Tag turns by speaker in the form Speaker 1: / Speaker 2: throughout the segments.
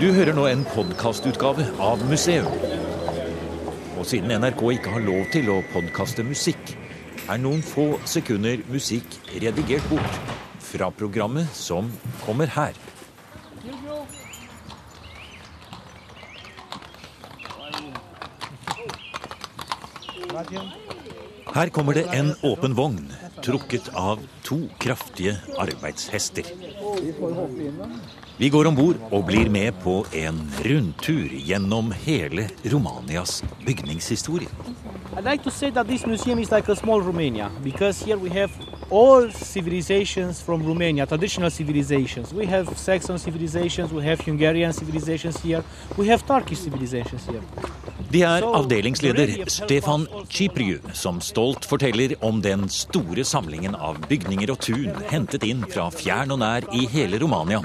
Speaker 1: Du hører nå en podkastutgave av Museum. Og siden NRK ikke har lov til å podkaste musikk, er noen få sekunder musikk redigert bort fra programmet som kommer her. Her kommer det en åpen vogn, trukket av to kraftige arbeidshester. Vi går om bord og blir med på en rundtur gjennom hele Romanias bygningshistorie.
Speaker 2: I'd like to say that this museum is like a small Romania because here we have all civilizations from Romania, traditional civilizations. We have Saxon civilizations, we have Hungarian civilizations here, we have Turkish civilizations here.
Speaker 1: Det er avdelingsleder Stefan Cipriu som stolt forteller om den store samlingen av bygninger og tun hentet inn fra fjern og nær i hele Romania,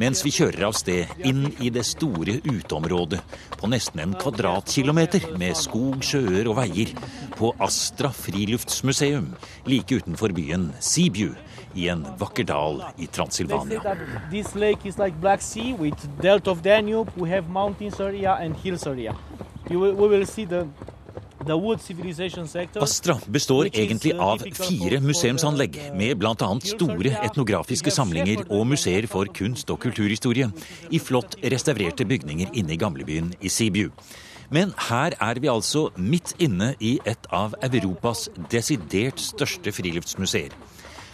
Speaker 1: mens vi kjører av sted inn i det store uteområdet på nesten en kvadratkilometer med skog, sjøer og veier på Astra friluftsmuseum like utenfor byen Sibiu i en vakker dal i Transilvania.
Speaker 2: that this lake is like Black Sea with delta of Danube, we have mountains area and hills area. Will, we see the.
Speaker 1: Astra består egentlig av fire museumsanlegg, med bl.a. store etnografiske samlinger og museer for kunst- og kulturhistorie i flott restaurerte bygninger inne i gamlebyen i Sibiu. Men her er vi altså midt inne i et av Europas desidert største friluftsmuseer.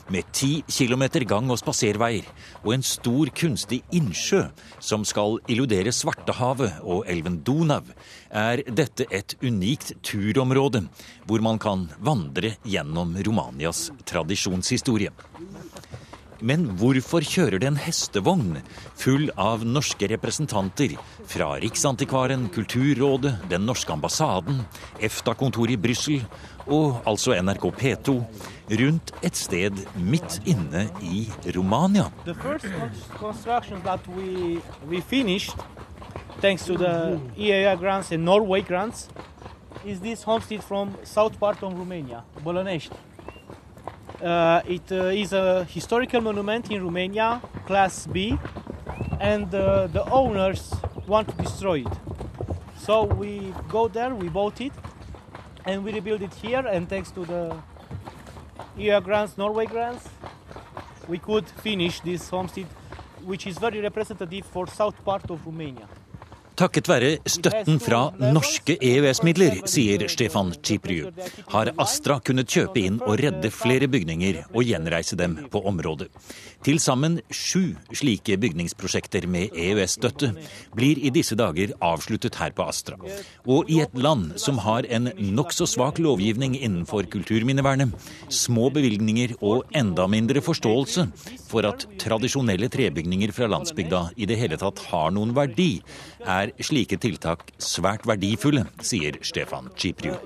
Speaker 1: Med ti kilometer gang- og spaserveier og en stor kunstig innsjø som skal illudere Svartehavet og elven Donau, er dette et unikt turområde hvor man kan vandre gjennom Romanias tradisjonshistorie. Men hvorfor kjører det en hestevogn full av norske representanter fra Riksantikvaren, Kulturrådet, den norske ambassaden, EFTA-kontoret i Brussel og altså NRK P2 rundt et sted midt inne i Romania?
Speaker 2: The first construction that we, we finished, thanks to the EAA grants and Norway grants, is this homestead from south part of Romania, Bolonești. Uh, it uh, is a historical monument in Romania, class B, and uh, the owners want to destroy it. So we go there, we bought it, and we rebuild it here. And thanks to the EA grants, Norway grants, we could finish this homestead, which is very representative for south part of Romania.
Speaker 1: Takket være støtten fra norske EØS-midler, sier Stefan Chipriu, har Astra kunnet kjøpe inn og redde flere bygninger og gjenreise dem på området. Til sammen sju slike bygningsprosjekter med EØS-støtte blir i disse dager avsluttet her på Astra. Og i et land som har en nokså svak lovgivning innenfor kulturminnevernet, små bevilgninger og enda mindre forståelse for at tradisjonelle trebygninger fra landsbygda i det hele tatt har noen verdi, er slike tiltak svært verdifulle, sier Stefan Cipriu.
Speaker 2: Uh,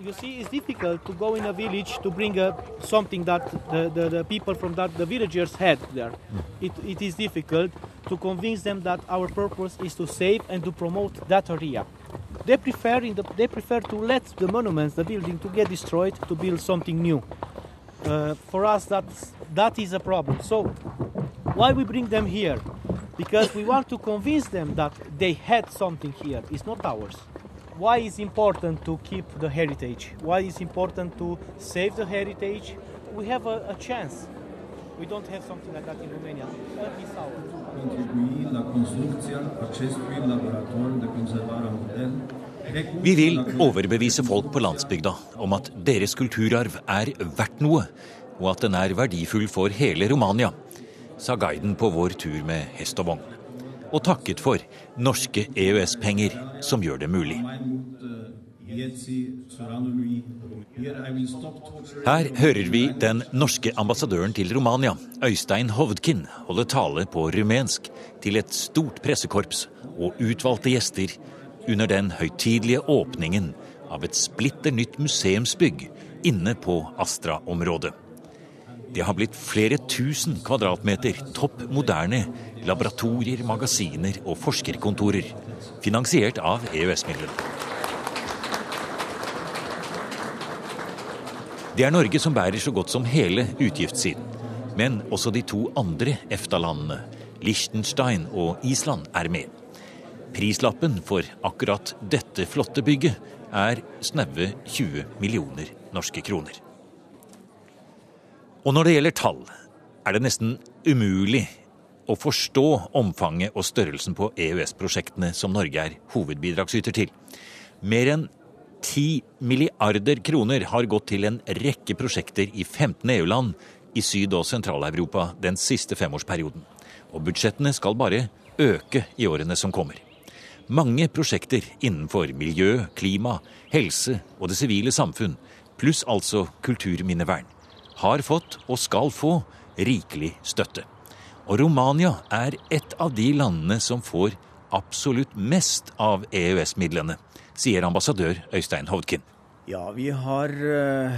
Speaker 2: to convince them that our. Uh, for us, that's, that is a problem. So, why we bring them here? Because we want to convince them that they had something here. It's not ours. Why is important to keep the heritage? Why is important to save the heritage? We have a, a chance. We don't have something like that in Romania. Is ours.
Speaker 3: contribui la construcția acestui laborator de conservare a model
Speaker 1: Vi vil overbevise folk på landsbygda om at deres kulturarv er verdt noe, og at den er verdifull for hele Romania, sa guiden på vår tur med hest og vogn. Og takket for norske EØS-penger som gjør det mulig. Her hører vi den norske ambassadøren til Romania, Øystein Hovdkin, holde tale på rumensk til et stort pressekorps og utvalgte gjester under den høytidelige åpningen av et splitter nytt museumsbygg inne på Astra-området. Det har blitt flere tusen kvadratmeter topp moderne laboratorier, magasiner og forskerkontorer, finansiert av EØS-midlene. Det er Norge som bærer så godt som hele utgiftssiden. Men også de to andre EFTA-landene, Liechtenstein og Island, er med. Prislappen for akkurat dette flotte bygget er snaue 20 millioner norske kroner. Og når det gjelder tall, er det nesten umulig å forstå omfanget og størrelsen på EØS-prosjektene som Norge er hovedbidragsyter til. Mer enn 10 milliarder kroner har gått til en rekke prosjekter i 15 EU-land i Syd- og Sentral-Europa den siste femårsperioden. Og budsjettene skal bare øke i årene som kommer. Mange prosjekter innenfor miljø, klima, helse og det sivile samfunn, pluss altså kulturminnevern, har fått og skal få rikelig støtte. Og Romania er et av de landene som får absolutt mest av EØS-midlene, sier ambassadør Øystein Hovdkin.
Speaker 4: Ja, vi har uh,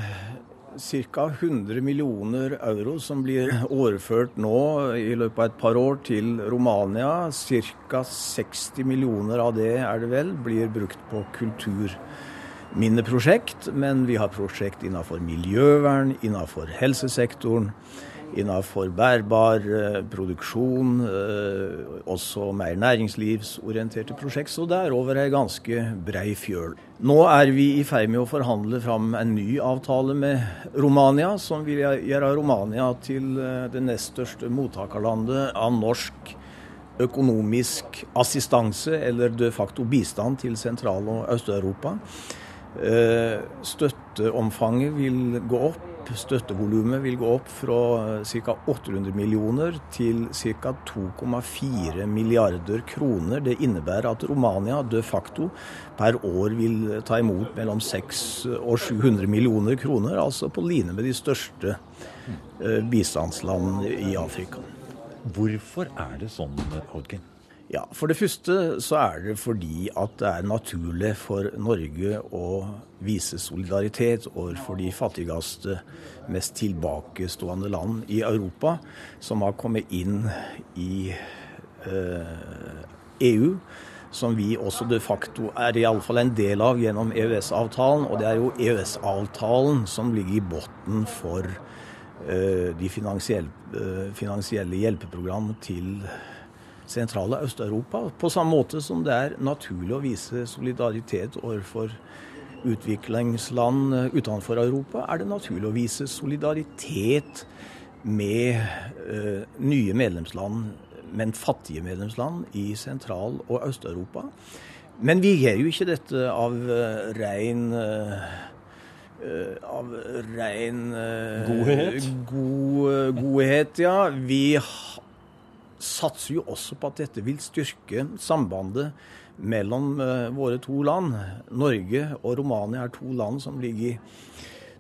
Speaker 4: ca. 100 millioner euro som blir overført nå i løpet av et par år til Romania. Ca. 60 millioner av det er det vel, blir brukt på kulturminneprosjekt. Men vi har prosjekt innenfor miljøvern, innenfor helsesektoren innenfor bærbar eh, produksjon, eh, også mer næringslivsorienterte prosjekt. Så det er over ei ganske brei fjøl. Nå er vi i ferd med å forhandle fram en ny avtale med Romania, som vil gjøre Romania til eh, det nest største mottakerlandet av norsk økonomisk assistanse, eller de facto bistand, til Sentral- og Øst-Europa. Støtteomfanget vil gå opp Støttevolumet vil gå opp fra ca. 800 millioner til ca. 2,4 milliarder kroner. Det innebærer at Romania de facto per år vil ta imot mellom 600 og 700 millioner kroner, altså på line med de største bistandslandene bistandsland i Afrika.
Speaker 1: Hvorfor er det sånn, Hodgkin?
Speaker 4: Ja, For det første så er det fordi at det er naturlig for Norge å vise solidaritet overfor de fattigste, mest tilbakestående land i Europa som har kommet inn i eh, EU. Som vi også de facto er iallfall en del av gjennom EØS-avtalen. Og det er jo EØS-avtalen som ligger i bunnen for eh, de finansielle, eh, finansielle hjelpeprogram til sentrale Øst-Europa. På samme måte som det er naturlig å vise solidaritet overfor utviklingsland utenfor Europa, er det naturlig å vise solidaritet med uh, nye medlemsland, men fattige medlemsland i Sentral- og Øst-Europa. Men vi gjør jo ikke dette av uh, rein av rein
Speaker 1: Godhet?
Speaker 4: God, godhet, ja. Vi satser jo også på at dette vil styrke sambandet mellom uh, våre to land. Norge og Romania er to land som ligger i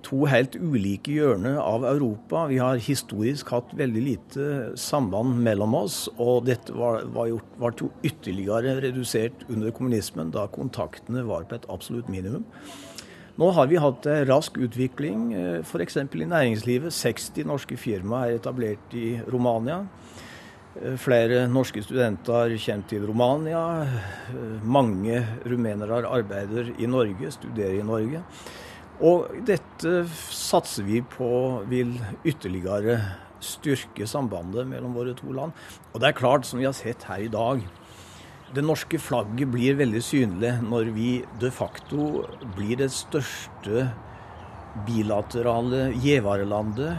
Speaker 4: to helt ulike hjørner av Europa. Vi har historisk hatt veldig lite samband mellom oss, og dette var, var, gjort, var jo ytterligere redusert under kommunismen, da kontaktene var på et absolutt minimum. Nå har vi hatt en rask utvikling, eh, f.eks. i næringslivet. 60 norske firmaer er etablert i Romania. Eh, flere norske studenter kommer til Romania. Eh, mange rumenere arbeider i Norge, studerer i Norge. Og dette satser vi på vil ytterligere styrke sambandet mellom våre to land. Og det er klart, som vi har sett her i dag, det norske flagget blir veldig synlig når vi de facto blir det største bilaterale giverlandet,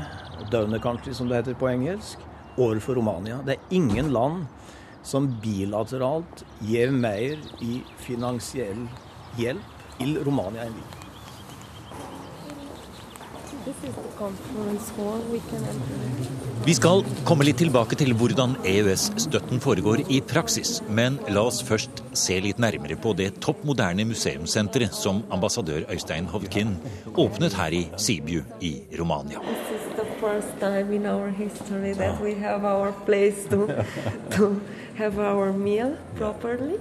Speaker 4: donor country som det heter på engelsk, overfor Romania. Det er ingen land som bilateralt gir mer i finansiell hjelp til Romania enn vi.
Speaker 1: Vi skal komme litt tilbake til hvordan EØS-støtten foregår i praksis. Men la oss først se litt nærmere på det topp moderne museumssenteret som ambassadør Øystein Hovdkin åpnet her i Sibiu i Romania
Speaker 5: first time in our history that we have our place to, to have our meal properly.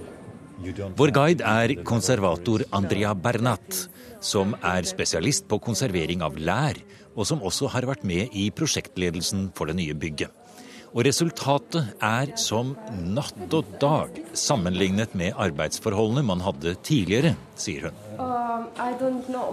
Speaker 1: Vår guide er konservator Andrea Bernat, som er spesialist på konservering av lær, og som også har vært med i prosjektledelsen for det nye bygget. Og resultatet er som natt og dag sammenlignet med arbeidsforholdene man hadde tidligere, sier hun.
Speaker 5: Um, I don't know.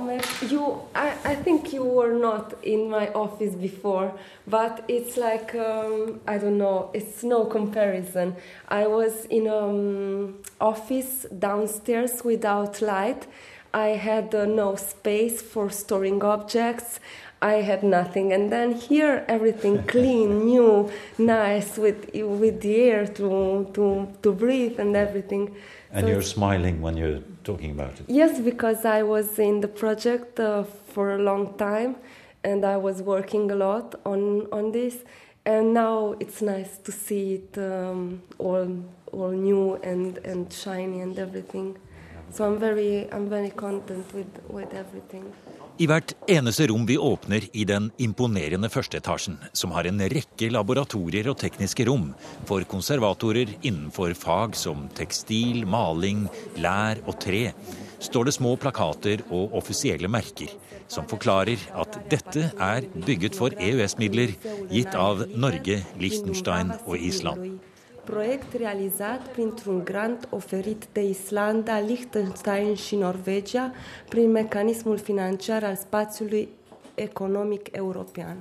Speaker 5: You, I, I think you were not in my office before, but it's um, I don't know. It's no comparison. I was in um office downstairs without had uh, no space for storing objects. I had nothing, and then here everything clean, new, nice, with with the air to to to breathe and everything.
Speaker 1: And
Speaker 5: So
Speaker 1: you're smiling when you're talking about it.
Speaker 5: Yes, because I was in the project uh, for a long time, and I was working a lot on on this, and now it's nice to see it um, all all new and and shiny and everything. So I'm very I'm very content with with everything.
Speaker 1: I hvert eneste rom vi åpner i den imponerende førsteetasjen, som har en rekke laboratorier og tekniske rom for konservatorer innenfor fag som tekstil, maling, lær og tre, står det små plakater og offisielle merker som forklarer at dette er bygget for EØS-midler gitt av Norge, Liechtenstein og Island.
Speaker 5: Proiect realizat printr-un grant oferit de Islanda, Liechtenstein și Norvegia prin mecanismul financiar al spațiului economic european.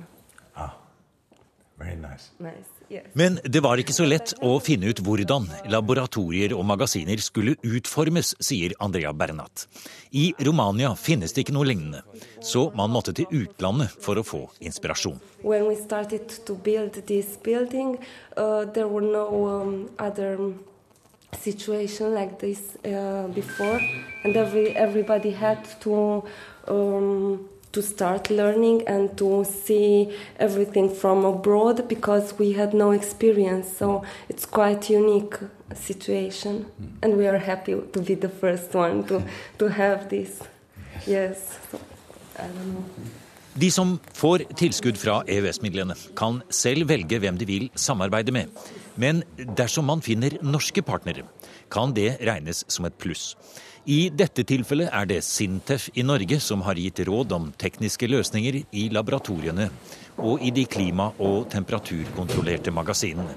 Speaker 1: Very nice.
Speaker 5: Nice, yes.
Speaker 1: Men det var ikke så lett å finne ut hvordan laboratorier og magasiner skulle utformes, sier Andrea Bernat. I Romania finnes det ikke noe lignende, så man måtte til utlandet for å få inspirasjon.
Speaker 5: When we started to build this building, uh, no um, other situation like this uh, before, and every everybody had to um, to start learning and to see everything from abroad because we had no experience. So it's quite unique situation, and we are happy to be the first one to to have this. Yes, so, I don't know.
Speaker 1: De som får tilskudd fra EØS-midlene, kan selv velge hvem de vil samarbeide med. Men dersom man finner norske partnere, kan det regnes som et pluss. I dette tilfellet er det Sintef i Norge som har gitt råd om tekniske løsninger i laboratoriene og i de klima- og temperaturkontrollerte magasinene.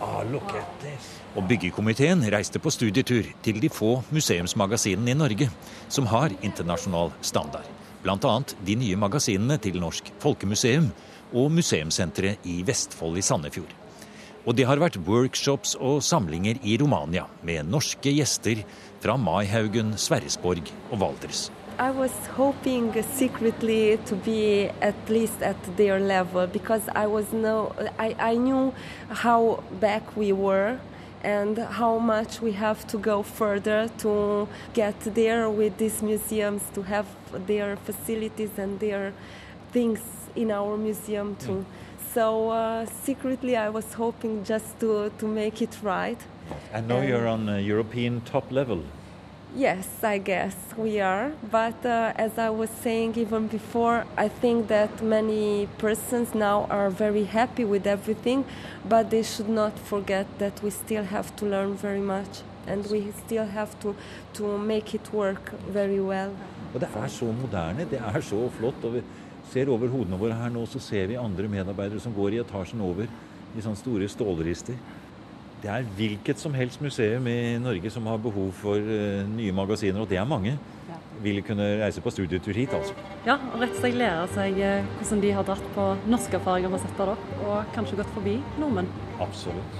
Speaker 1: Og byggekomiteen reiste på studietur til de få museumsmagasinene i Norge som har internasjonal standard. Bl.a. de nye magasinene til Norsk Folkemuseum og Museumssenteret i Vestfold i Sandefjord. Og det har vært workshops og samlinger i Romania med norske gjester fra Maihaugen, Sverresborg og Valdres.
Speaker 5: I was hoping secretly to be at least at their level because I was no I, I knew how back we were and how much we have to go further to get there with these museums to have their facilities and their things in our museum too. So uh, secretly I was hoping just to, to make it right.
Speaker 1: And now you're on a European top level.
Speaker 5: Yes, I guess we are. But uh, as I was saying even before, I think that many persons now are very happy with everything, but they should not forget that we still have to learn very much and we still have to, to make it work very well.
Speaker 1: Og det er så moderne, det er så flott. Og vi ser over hodene våre her nå, så ser vi andre medarbeidere som går i etasjen over i sånne store stålrister. Det er hvilket som helst museum i Norge som har behov for eh, nye magasiner, og det er mange. Vil kunne reise på studietur hit, altså.
Speaker 6: Ja, og rett og slett lære seg eh, hvordan de har dratt på norske erfaringer med setter, opp, Og kanskje gått forbi nordmenn.
Speaker 1: Absolutt.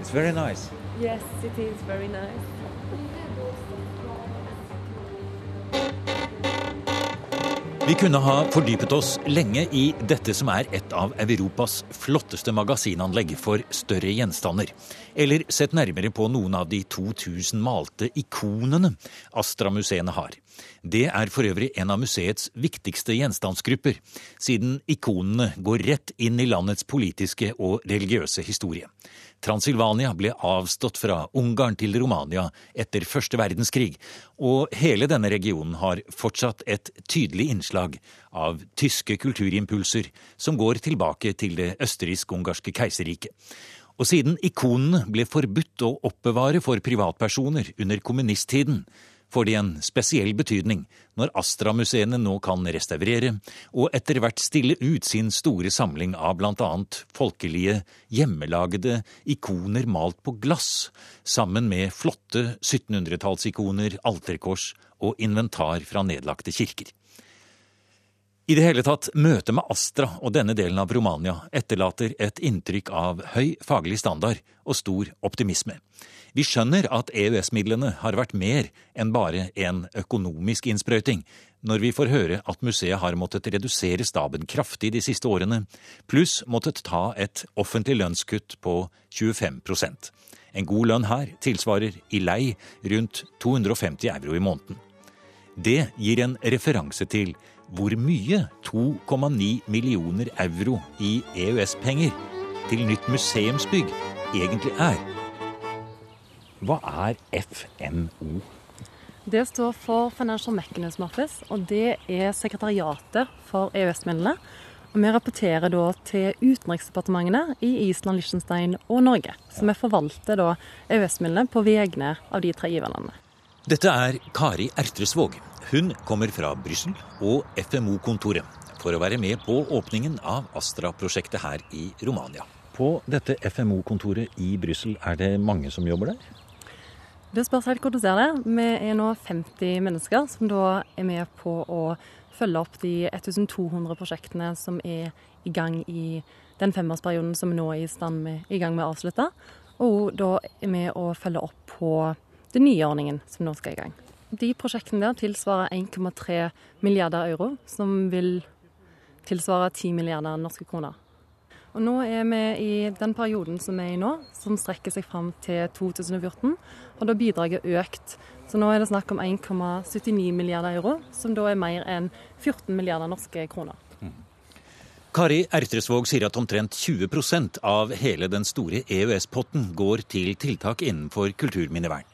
Speaker 1: It's very nice.
Speaker 5: Yes, it is very nice.
Speaker 1: Vi kunne ha fordypet oss lenge i dette som er et av Europas flotteste magasinanlegg for større gjenstander. Eller sett nærmere på noen av de 2000 malte ikonene Astra-museene har. Det er for øvrig en av museets viktigste gjenstandsgrupper, siden ikonene går rett inn i landets politiske og religiøse historie. Transilvania ble avstått fra Ungarn til Romania etter første verdenskrig, og hele denne regionen har fortsatt et tydelig innslag av tyske kulturimpulser som går tilbake til det østerriksk-ungarske keiserriket. Og siden ikonene ble forbudt å oppbevare for privatpersoner under kommunisttiden, får det en spesiell betydning når Astra-museene nå kan restaurere og etter hvert stille ut sin store samling av annet folkelige, hjemmelagede ikoner malt på glass, sammen med flotte 1700-tallsikoner, alterkors og inventar fra nedlagte kirker. I det hele tatt, møtet med Astra og denne delen av Romania etterlater et inntrykk av høy faglig standard og stor optimisme. Vi skjønner at EØS-midlene har vært mer enn bare en økonomisk innsprøyting, når vi får høre at museet har måttet redusere staben kraftig de siste årene, pluss måttet ta et offentlig lønnskutt på 25% En god lønn her tilsvarer i lei rundt 250 euro i måneden. Det gir en referanse til hvor mye 2,9 millioner euro i EØS-penger til nytt museumsbygg egentlig er. Hva er FMO?
Speaker 6: Det står for Financial Mechanism Office, og det er sekretariatet for EØS-midlene. Og Vi rapporterer da til utenriksdepartementene i Island, Liechtenstein og Norge. Så vi forvalter da EØS-midlene på vegne av de tre giverlandene.
Speaker 1: Dette er Kari Ertresvåg. Hun kommer fra Brussel og FMO-kontoret for å være med på åpningen av Astra-prosjektet her i Romania. På dette FMO-kontoret i Brussel, er det mange som jobber der?
Speaker 6: Det spørs helt hvordan du ser det. Vi er nå 50 mennesker som da er med på å følge opp de 1200 prosjektene som er i gang i den femårsperioden som vi nå er i, stand med, i gang med å avslutte. Og da er vi å følge opp på den nye ordningen som nå skal i gang. De prosjektene der tilsvarer 1,3 milliarder euro, som vil tilsvare 10 milliarder norske kroner. Og nå er vi i den perioden som vi er i nå, som strekker seg fram til 2014. Og da bidraget økt. Så nå er det snakk om 1,79 milliarder euro, som da er mer enn 14 milliarder norske kroner.
Speaker 1: Kari Ertresvåg sier at omtrent 20% av hele den store EØS-potten går til tiltak innenfor kulturminnevern.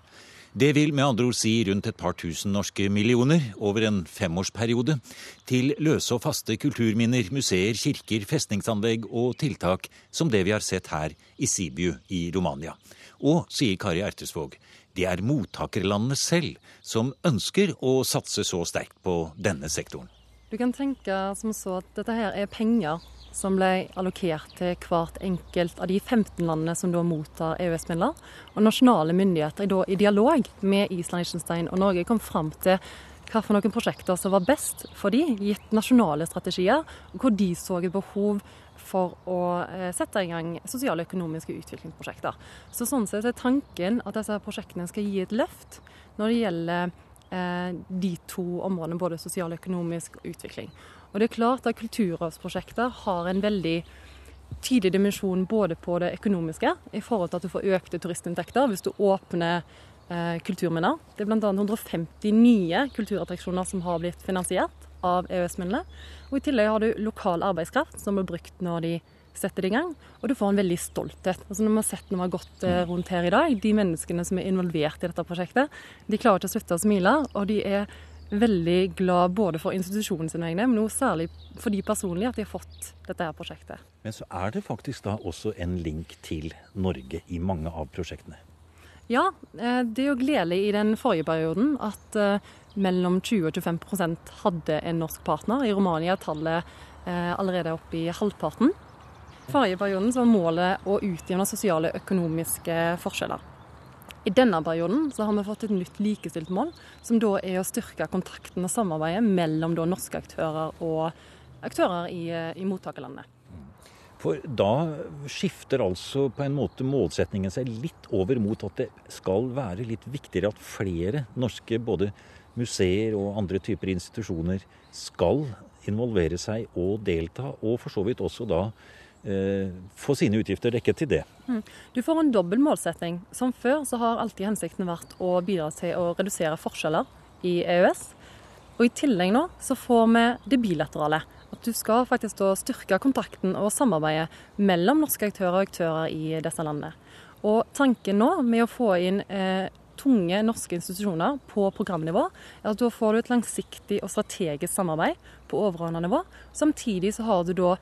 Speaker 1: Det vil med andre ord si rundt et par tusen norske millioner over en femårsperiode til løse og faste kulturminner, museer, kirker, festningsanlegg og tiltak som det vi har sett her i Sibiu i Romania. Og, sier Kari Ertesvåg, det er mottakerlandene selv som ønsker å satse så sterkt på denne sektoren.
Speaker 6: Du kan tenke som så at dette her er penger som ble allokert til hvert enkelt av de 15 landene som da mottar EØS-midler. Og nasjonale myndigheter er da i dialog med Island, Liechtenstein og Norge kom fram til hva for noen prosjekter som var best for de, gitt nasjonale strategier, og hvor de så et behov for å eh, sette i gang sosiale og økonomiske utviklingsprosjekter. Så Sånn sett er tanken at disse prosjektene skal gi et løft når det gjelder eh, de to områdene, både sosial og økonomisk utvikling. Og det er klart at Kulturrådsprosjekter har en veldig tydelig dimensjon både på det økonomiske, i forhold til at du får økte turistinntekter hvis du åpner eh, kulturminner. Det er bl.a. 150 nye kulturattraksjoner som har blitt finansiert av EØS-midlene. Og I tillegg har du lokal arbeidskraft som blir brukt når de setter det i gang. Og du får en veldig stolthet. Altså Når vi har sett når vi har gått eh, rundt her i dag, de menneskene som er involvert i dette prosjektet, de klarer ikke å slutte å smile. og de er veldig glad både for institusjonen sin vegne, men også særlig for de personlig at de har fått dette her prosjektet.
Speaker 1: Men så er det faktisk da også en link til Norge i mange av prosjektene?
Speaker 6: Ja, eh, det er jo gledelig i den forrige perioden at eh, mellom 20 og 25% hadde en norsk partner. I Romania er tallet eh, allerede oppe i halvparten. I forrige perioden var målet å utjevne sosiale og økonomiske forskjeller. I denne perioden så har vi fått et nytt likestilt mål, som da er å styrke kontakten og samarbeidet mellom norske aktører og aktører i, i mottakerlandene.
Speaker 1: For da skifter altså på en måte målsetningen seg litt over mot at det skal være litt viktigere at flere norske både museer og andre typer institusjoner skal involvere seg og delta, og for så vidt også da Eh, få sine utgifter dekket til det. Mm.
Speaker 6: Du får en dobbel målsetting. Som før så har alltid hensikten vært å bidra til å redusere forskjeller i EØS. Og i tillegg nå så får vi det bilaterale. At du skal faktisk da styrke kontakten og samarbeidet mellom norske aktører og aktører i disse landene. Og tanken nå med å få inn eh, tunge norske institusjoner på programnivå, er at da får du et langsiktig og strategisk samarbeid på overordna nivå. Samtidig så har du da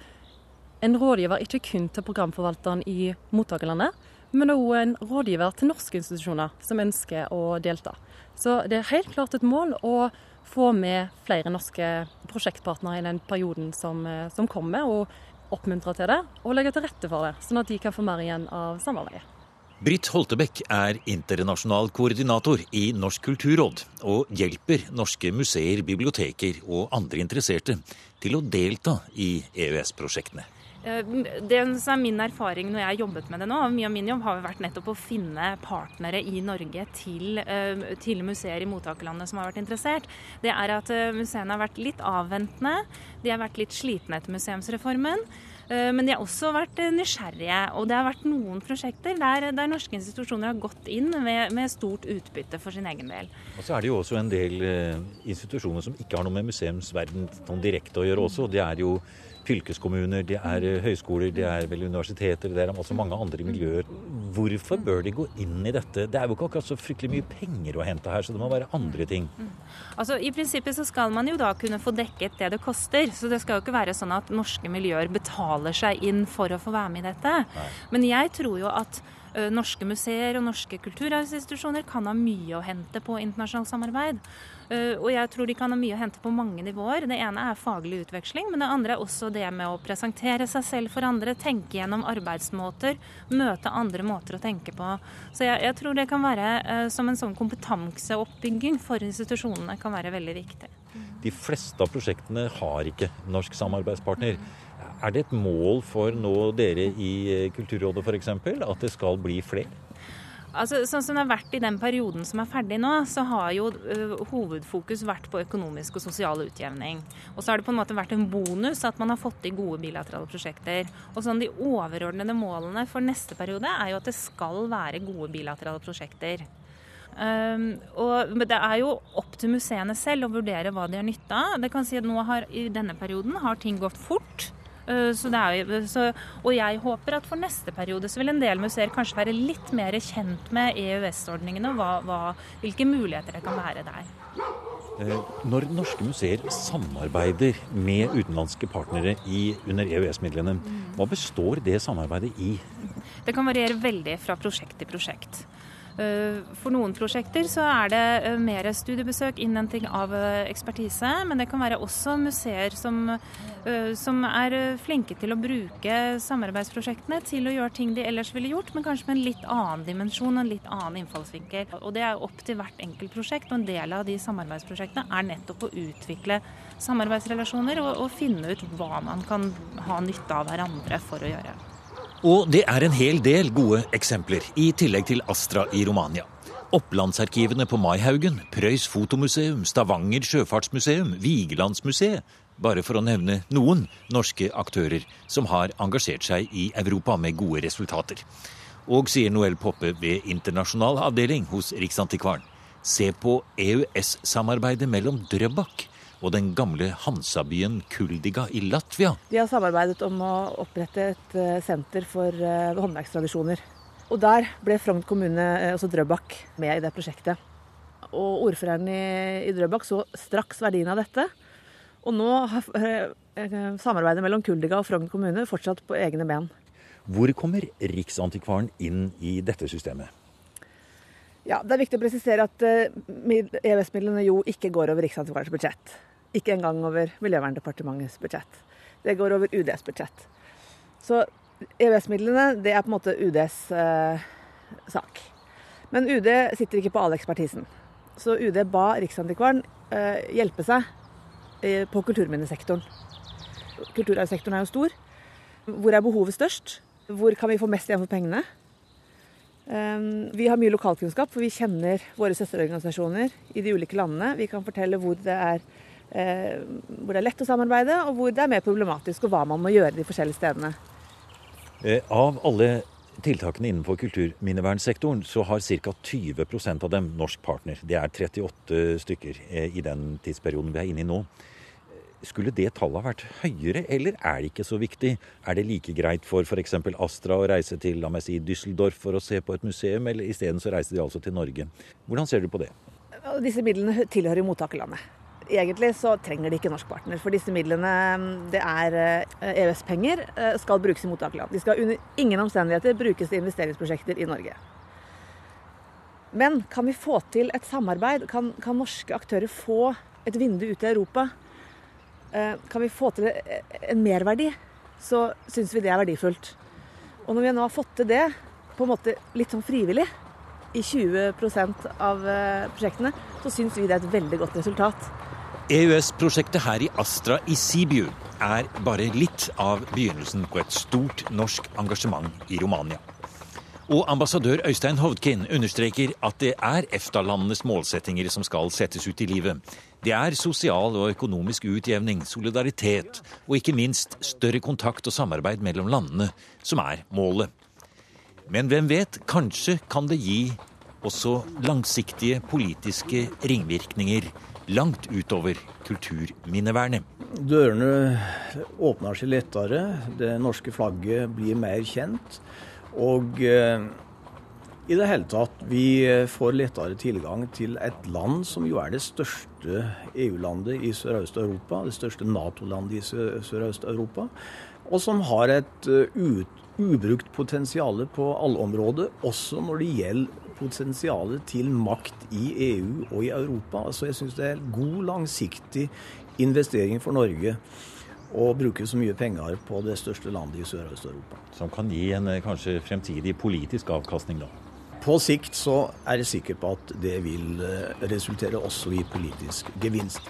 Speaker 6: en rådgiver ikke kun til programforvalteren i mottakerlandet, men òg en rådgiver til norske institusjoner som ønsker å delta. Så det er helt klart et mål å få med flere norske prosjektpartnere i den perioden som, eh, som kommer, og oppmuntre til det og legge til rette for det, sånn at de kan få mer igjen av samarbeidet.
Speaker 1: Britt Holtebekk er internasjonal koordinator i Norsk kulturråd, og hjelper norske museer, biblioteker og andre interesserte til å delta i EØS-prosjektene.
Speaker 7: Eh, det som er min erfaring når jeg har jobbet med det nå, mye av min jobb har vært nettopp å finne partnere i Norge til, eh, til museer i mottakerlandet som har vært interessert. Det er at eh, museene har vært litt avventende. De har vært litt slitne etter museumsreformen. Men de har også vært nysgjerrige. Og det har vært noen prosjekter der, der norske institusjoner har gått inn med, med, stort utbytte for sin egen del.
Speaker 1: Og så er det jo også en del institusjoner som ikke har noe med museumsverden sånn direkte å gjøre også. Det er jo fylkeskommuner, det er eh, høyskoler, det er vel universiteter, det er også mange andre miljøer. Hvorfor bør de gå inn i dette? Det er jo ikke akkurat så fryktelig mye penger å hente her, så det må være andre ting. Mm.
Speaker 7: Altså, I prinsippet så skal man jo da kunne få dekket det det koster. Så det skal jo ikke være sånn at norske miljøer betaler seg inn for å få være med i dette. Nei. Men jeg tror jo at norske museer og norske kulturarvsinstitusjoner kan ha mye å hente på internasjonalt samarbeid. Eh, og jeg tror de kan ha mye å hente på mange nivåer. Det ene er faglig utveksling, men det andre er også det med å presentere seg selv for andre, tenke gjennom arbeidsmåter, møte andre måter å tenke på. Så jeg, jeg tror det kan være eh, som en sånn kompetanseoppbygging for institusjonene kan være veldig viktig.
Speaker 1: De fleste av prosjektene har ikke norsk samarbeidspartner. Er det et mål for nå dere i eh, Kulturrådet f.eks. at det skal bli flere?
Speaker 7: Altså, sånn som det har vært I den perioden som er ferdig nå, så har jo ø, hovedfokus vært på økonomisk og sosial utjevning. Og så har det på en måte vært en bonus at man har fått til gode bilaterale prosjekter. Og sånn De overordnede målene for neste periode er jo at det skal være gode bilaterale prosjekter. Um, og Det er jo opp til museene selv å vurdere hva de har nytte av. Det kan si at nå har, I denne perioden har ting gått fort. Eh, er, så, og jeg håper at for neste periode så vil en del museer kanskje være litt mer kjent med EØS-ordningene og hva, hva, hvilke muligheter det kan være der.
Speaker 1: Eh, når norske museer samarbeider med utenlandske partnere i, under EØS-midlene, hva består det samarbeidet i?
Speaker 7: Det kan variere veldig fra prosjekt til prosjekt. Eh, for noen prosjekter så er det eh, mer studiebesøk, innhenting av eh, ekspertise. Men det kan være også museer som, som, er flinke til å bruke samarbeidsprosjektene til å gjøre ting de ellers ville gjort, men kanskje med en litt annen dimensjon en litt annen innfallsvinkel. Og det er opp til hvert enkelt prosjekt, og en del av de samarbeidsprosjektene er nettopp å utvikle samarbeidsrelasjoner og, og finne ut hva man kan ha nytte av hverandre for å gjøre.
Speaker 1: Og det er en hel del gode eksempler, i tillegg til Astra i Romania. Opplandsarkivene på Maihaugen, Prøys fotomuseum, Stavanger sjøfartsmuseum, Vigelandsmuseet. Bare for å nevne noen norske aktører som har engasjert seg i Europa med gode resultater. Og sier Noel Poppe ved internasjonal avdeling hos Riksantikvaren. Se på EØS-samarbeidet mellom Drøbak og den gamle Hansabyen Kuldiga i Latvia.
Speaker 8: De har samarbeidet om å opprette et eh, senter for eh, håndverkstradisjoner. Og der ble Frogn kommune, også altså Drøbak, med i det prosjektet. Og ordføreren i, i Drøbak så straks verdien av dette. Og nå har samarbeidet mellom Kuldiga og Frogn kommune fortsatt på egne ben.
Speaker 1: Hvor kommer Riksantikvaren inn i dette systemet?
Speaker 8: Ja, Det er viktig å presisere at EØS-midlene jo ikke går over Riksantikvarens budsjett. Ikke engang over Miljøverndepartementets budsjett. Det går over UDs budsjett. Så EØS-midlene, det er på en måte UDs eh, sak. Men UD sitter ikke på all ekspertisen. Så UD ba Riksantikvaren eh, hjelpe seg eh, på kulturminnesektoren. Kulturarvsektoren er jo stor. Hvor er behovet størst? Hvor kan vi få mest igjen for pengene? Um, vi har mye lokalkunnskap, for vi kjenner våre søsterorganisasjoner i de ulike landene. Vi kan fortelle hvor det er hvor det er lett å samarbeide, og hvor det er mer problematisk, og hva man må gjøre de forskjellige stedene.
Speaker 1: Eh, av alle tiltakene innenfor kulturminnevernsektoren, så har ca. 20% av dem norsk partner. Det er 38 stykker eh, i den tidsperioden vi er inne i nå. Skulle det tallet vært høyere, eller er det ikke så viktig? Er det like greit for f.eks. Astra å reise til la meg si, Düsseldorf for å se på et museum, eller isteden så reiser de altså til Norge? Hvordan ser du på det?
Speaker 8: Disse midlene tilhører mottakerlandet. Egentlig så trenger de ikke norsk partner. For disse midlene, det er EØS-penger, skal brukes i mottakerland. De skal under ingen omstendigheter brukes til investeringsprosjekter i Norge. Men kan vi få til et samarbeid? Kan, kan norske aktører få et vindu ut til Europa? Kan vi få til en merverdi? Så syns vi det er verdifullt. Og når vi nå har fått til det, på en måte litt sånn frivillig, i 20% av prosjektene, så syns vi det er et veldig godt resultat.
Speaker 1: EØS-prosjektet her i Astra i Sibiu er bare litt av begynnelsen på et stort norsk engasjement i Romania. Og ambassadør Øystein Hovdkin understreker at det er EFTA-landenes målsettinger som skal settes ut i livet. Det er sosial og økonomisk utjevning, solidaritet og ikke minst større kontakt og samarbeid mellom landene som er målet. Men hvem vet, kanskje kan det gi også langsiktige politiske ringvirkninger langt utover kulturminnevernet.
Speaker 4: Dørene åpner seg lettere, det norske flagget blir mer kjent. Og eh, i det hele tatt, vi får lettere tilgang til et land som jo er det største EU-landet i Sørøst-Europa, det største Nato-landet i Sørøst-Europa, og som har et ut, ubrukt potensial på alle områder, også når det gjelder potensialet til makt i EU og i Europa. Så jeg syns det er god, langsiktig investering for Norge å bruke så mye penger på det største landet i Sørøst-Europa.
Speaker 1: Som kan gi en eh, kanskje fremtidig politisk avkastning, da?
Speaker 4: På sikt så er jeg sikker på at det vil eh, resultere også i politisk gevinst.